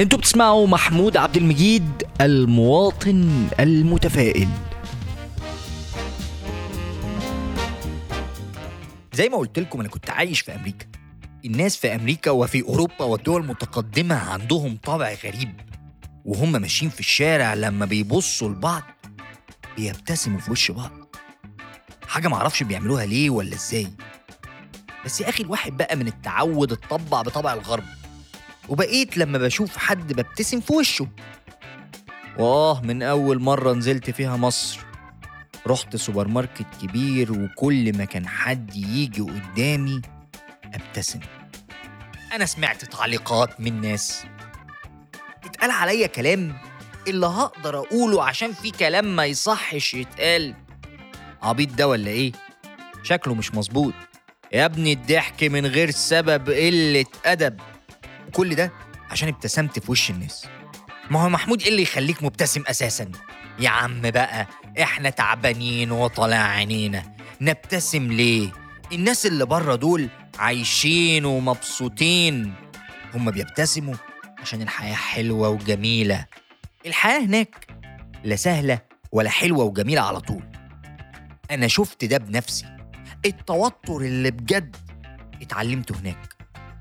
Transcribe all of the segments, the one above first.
أنتوا بتسمعوا محمود عبد المجيد المواطن المتفائل. زي ما قلت لكم أنا كنت عايش في أمريكا. الناس في أمريكا وفي أوروبا والدول المتقدمة عندهم طابع غريب وهم ماشيين في الشارع لما بيبصوا لبعض بيبتسموا في وش بعض. حاجة معرفش بيعملوها ليه ولا إزاي. بس يا أخي الواحد بقى من التعود اتطبع بطبع الغرب. وبقيت لما بشوف حد ببتسم في وشه. واه من أول مرة نزلت فيها مصر. رحت سوبر ماركت كبير وكل ما كان حد يجي قدامي أبتسم. أنا سمعت تعليقات من ناس. اتقال عليا كلام اللي هقدر أقوله عشان في كلام ما يصحش يتقال. عبيط ده ولا إيه؟ شكله مش مظبوط. يا ابني الضحك من غير سبب قلة أدب. وكل ده عشان ابتسمت في وش الناس. ما هو محمود إيه اللي يخليك مبتسم أساسا؟ يا عم بقى إحنا تعبانين وطالع عينينا. نبتسم ليه؟ الناس اللي بره دول عايشين ومبسوطين. هم بيبتسموا عشان الحياة حلوة وجميلة. الحياة هناك لا سهلة ولا حلوة وجميلة على طول. أنا شفت ده بنفسي. التوتر اللي بجد اتعلمته هناك.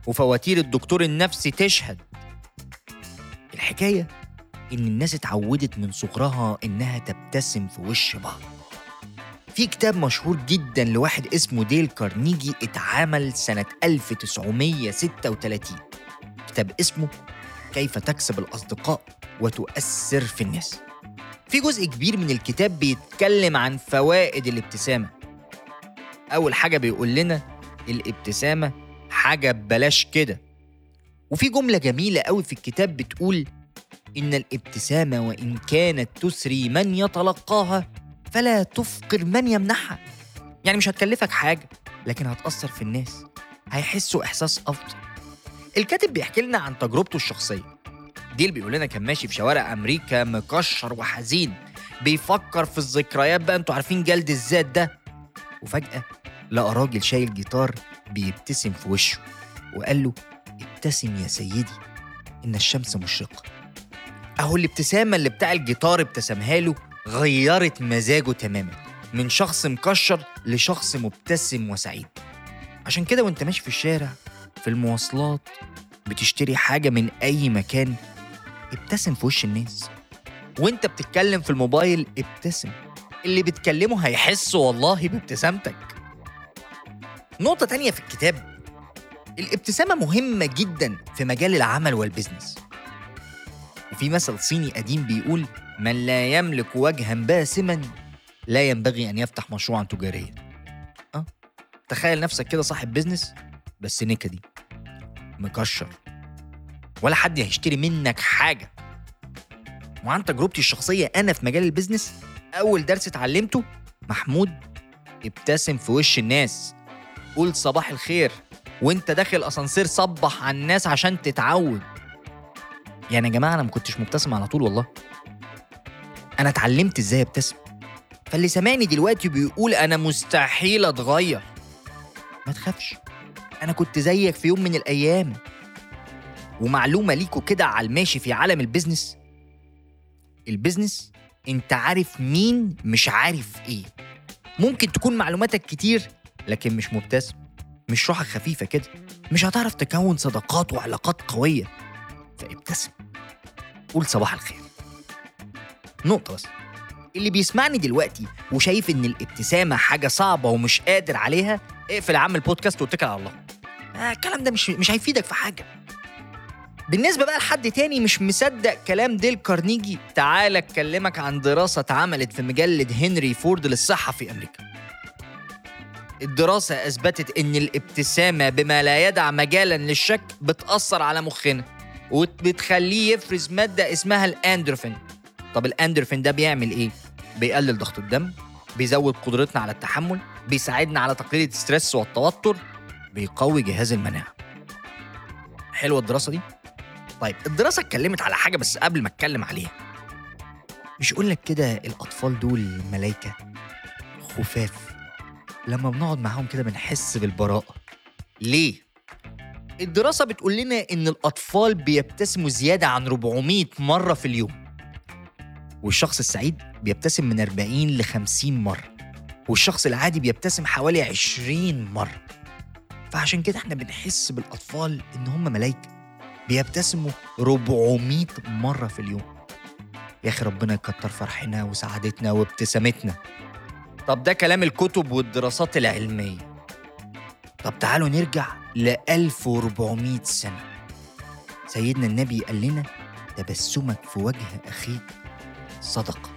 وفواتير الدكتور النفسي تشهد. الحكاية إن الناس اتعودت من صغرها إنها تبتسم في وش بعض. في كتاب مشهور جدا لواحد اسمه ديل كارنيجي اتعمل سنة 1936 كتاب اسمه كيف تكسب الأصدقاء وتؤثر في الناس. في جزء كبير من الكتاب بيتكلم عن فوائد الابتسامة. أول حاجة بيقول لنا الابتسامة حاجة ببلاش كده. وفي جملة جميلة قوي في الكتاب بتقول إن الابتسامة وإن كانت تسري من يتلقاها فلا تفقر من يمنحها. يعني مش هتكلفك حاجة لكن هتأثر في الناس هيحسوا إحساس أفضل. الكاتب بيحكي لنا عن تجربته الشخصية. ديل بيقول لنا كان ماشي في شوارع أمريكا مكشر وحزين بيفكر في الذكريات بقى أنتوا عارفين جلد الذات ده. وفجأة لقى راجل شايل جيتار بيبتسم في وشه وقال له ابتسم يا سيدي إن الشمس مشرقة. أهو الابتسامة اللي بتاع الجيتار ابتسمها له غيرت مزاجه تماما من شخص مكشر لشخص مبتسم وسعيد. عشان كده وأنت ماشي في الشارع في المواصلات بتشتري حاجة من أي مكان ابتسم في وش الناس. وأنت بتتكلم في الموبايل ابتسم. اللي بتكلمه هيحس والله بابتسامتك. نقطة تانية في الكتاب. الابتسامة مهمة جدا في مجال العمل والبزنس وفي مثل صيني قديم بيقول من لا يملك وجها باسما لا ينبغي أن يفتح مشروعا تجاريا. أه؟ تخيل نفسك كده صاحب business بس نكدي مكشر. ولا حد هيشتري منك حاجة. وعن تجربتي الشخصية أنا في مجال ال business أول درس اتعلمته محمود ابتسم في وش الناس. قول صباح الخير وانت داخل أسانسير صبح على الناس عشان تتعود. يعني يا جماعة أنا ما كنتش مبتسم على طول والله. أنا اتعلمت إزاي أبتسم؟ فاللي سامعني دلوقتي بيقول أنا مستحيل أتغير. ما تخافش أنا كنت زيك في يوم من الأيام. ومعلومة ليكوا كده على الماشي في عالم ال business. ال business أنت عارف مين مش عارف إيه. ممكن تكون معلوماتك كتير لكن مش مبتسم مش روحك خفيفة كده مش هتعرف تكون صداقات وعلاقات قوية. فابتسم. قول صباح الخير. نقطة بس. اللي بيسمعني دلوقتي وشايف إن الابتسامة حاجة صعبة ومش قادر عليها اقفل عم البودكاست واتكل على الله. آه الكلام ده مش مش هيفيدك في حاجة. بالنسبة بقى لحد تاني مش مصدق كلام ديل كارنيجي تعال أكلمك عن دراسة اتعملت في مجلة هنري فورد للصحة في أمريكا. الدراسة أثبتت إن الابتسامة بما لا يدع مجالا للشك بتأثر على مخنا وبتخليه يفرز مادة اسمها الأندروفين طب الأندروفين ده بيعمل إيه؟ بيقلل ضغط الدم بيزود قدرتنا على التحمل بيساعدنا على تقليل الستريس والتوتر بيقوي جهاز المناعة. حلوة الدراسة دي؟ طيب الدراسة اتكلمت على حاجة بس قبل ما اتكلم عليها. مش يقول لك كده الأطفال دول ملايكة؟ خفاف. لما بنقعد معاهم كده بنحس بالبراءة. ليه؟ الدراسة بتقول لنا إن الأطفال بيبتسموا زيادة عن 400 مرة في اليوم. والشخص السعيد بيبتسم من 40 ل 50 مرة. والشخص العادي بيبتسم حوالي 20 مرة. فعشان كده إحنا بنحس بالأطفال إن هم ملايكة. بيبتسموا 400 مرة في اليوم. يا أخي ربنا يكتر فرحنا وسعادتنا وابتسامتنا. طب ده كلام الكتب والدراسات العلمية. طب تعالوا نرجع ل 1400 سنة. سيدنا النبي قال لنا تبسمك في وجه أخيك صدقة.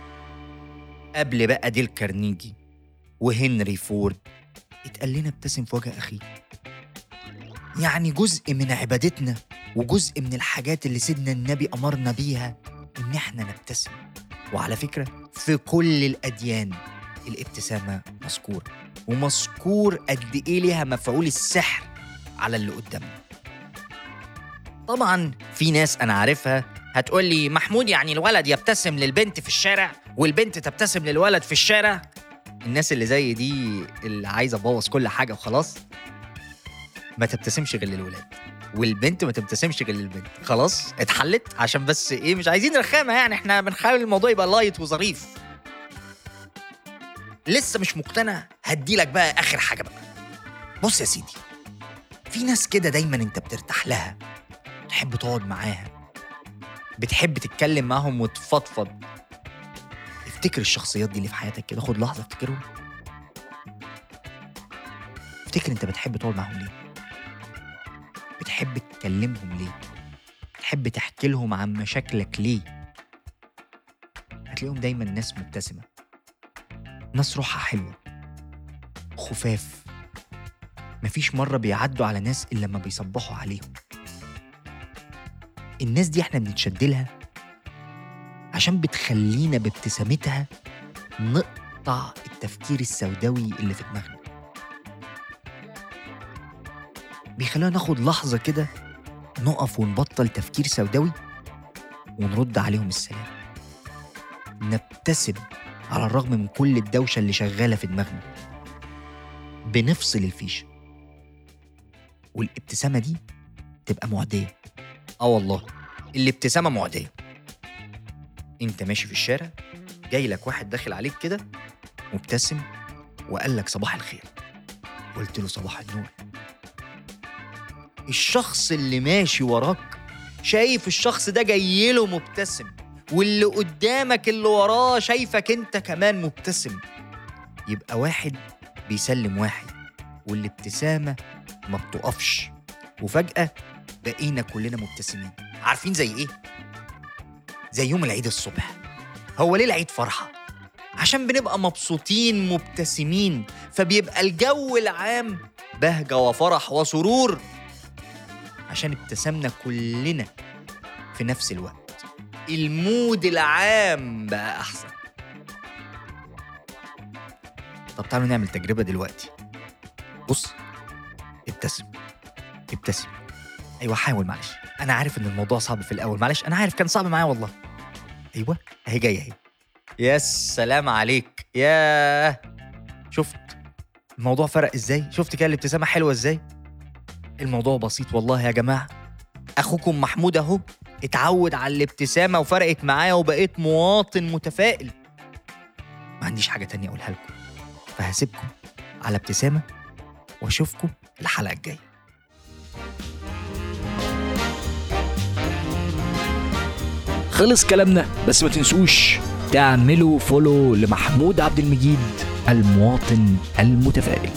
قبل بقى ديل كارنيجي وهنري فورد اتقال لنا ابتسم في وجه أخيك. يعني جزء من عبادتنا وجزء من الحاجات اللي سيدنا النبي أمرنا بيها إن إحنا نبتسم. وعلى فكرة في كل الأديان الابتسامة مذكورة ومذكور قد إيه ليها مفعول السحر على اللي قدامنا طبعا في ناس أنا عارفها هتقول لي محمود يعني الولد يبتسم للبنت في الشارع والبنت تبتسم للولد في الشارع. الناس اللي زي دي اللي عايزة تبوظ كل حاجة وخلاص ما تبتسمش غير للولاد. والبنت ما تبتسمش غير للبنت. خلاص اتحلت عشان بس إيه مش عايزين رخامة يعني. إحنا بنحاول الموضوع يبقى لايت وظريف. لسه مش مقتنع هديلك بقى آخر حاجة بقى. بص يا سيدي في ناس كده دايما أنت بترتاح لها تحب تقعد معاها بتحب تتكلم معاهم وتفضفض. افتكر الشخصيات دي اللي في حياتك كده خد لحظة افتكرهم. افتكر أنت بتحب تقعد معاهم ليه؟ بتحب تكلمهم ليه؟ بتحب تحكي لهم عن مشاكلك ليه؟ هتلاقيهم دايما ناس مبتسمة. ناس روحها حلوة. خفاف. مفيش مرة بيعدوا على ناس إلا لما بيصبحوا عليهم. الناس دي إحنا بنتشد لها عشان بتخلينا بابتسامتها نقطع التفكير السوداوي اللي في دماغنا. بيخلينا ناخد لحظة كده نقف ونبطل تفكير سوداوي ونرد عليهم السلام. نبتسم على الرغم من كل الدوشة اللي شغالة في دماغنا. بنفصل الفيشة. والابتسامة دي تبقى معدية. آه والله الابتسامة معدية. أنت ماشي في الشارع جاي لك واحد داخل عليك كده مبتسم وقال لك صباح الخير. قلت له صباح النور. الشخص اللي ماشي وراك شايف الشخص ده جاي له مبتسم. واللي قدامك اللي وراه شايفك انت كمان مبتسم. يبقى واحد بيسلم واحد والابتسامة ما بتقفش. وفجأة بقينا كلنا مبتسمين. عارفين زي إيه؟ زي يوم العيد الصبح. هو ليه العيد فرحة؟ عشان بنبقى مبسوطين مبتسمين فبيبقى الجو العام بهجة وفرح وسرور. عشان ابتسمنا كلنا في نفس الوقت. المود العام بقى أحسن. طب تعالوا نعمل تجربة دلوقتي. بص ابتسم ابتسم. أيوه حاول معلش. أنا عارف إن الموضوع صعب في الأول. معلش أنا عارف كان صعب معايا والله. أيوه أهي جاية أهي. يا سلام عليك. يا شفت؟ الموضوع فرق إزاي؟ شفت كده الابتسامة حلوة إزاي؟ الموضوع بسيط والله يا جماعة. أخوكم محمود أهو. اتعود على الابتسامة وفرقت معايا وبقيت مواطن متفائل. ما عنديش حاجة تانية أقولها لكم. فهسيبكم على ابتسامة وأشوفكم الحلقة الجاية. خلص كلامنا بس ما تنسوش تعملوا فولو لمحمود عبد المجيد المواطن المتفائل.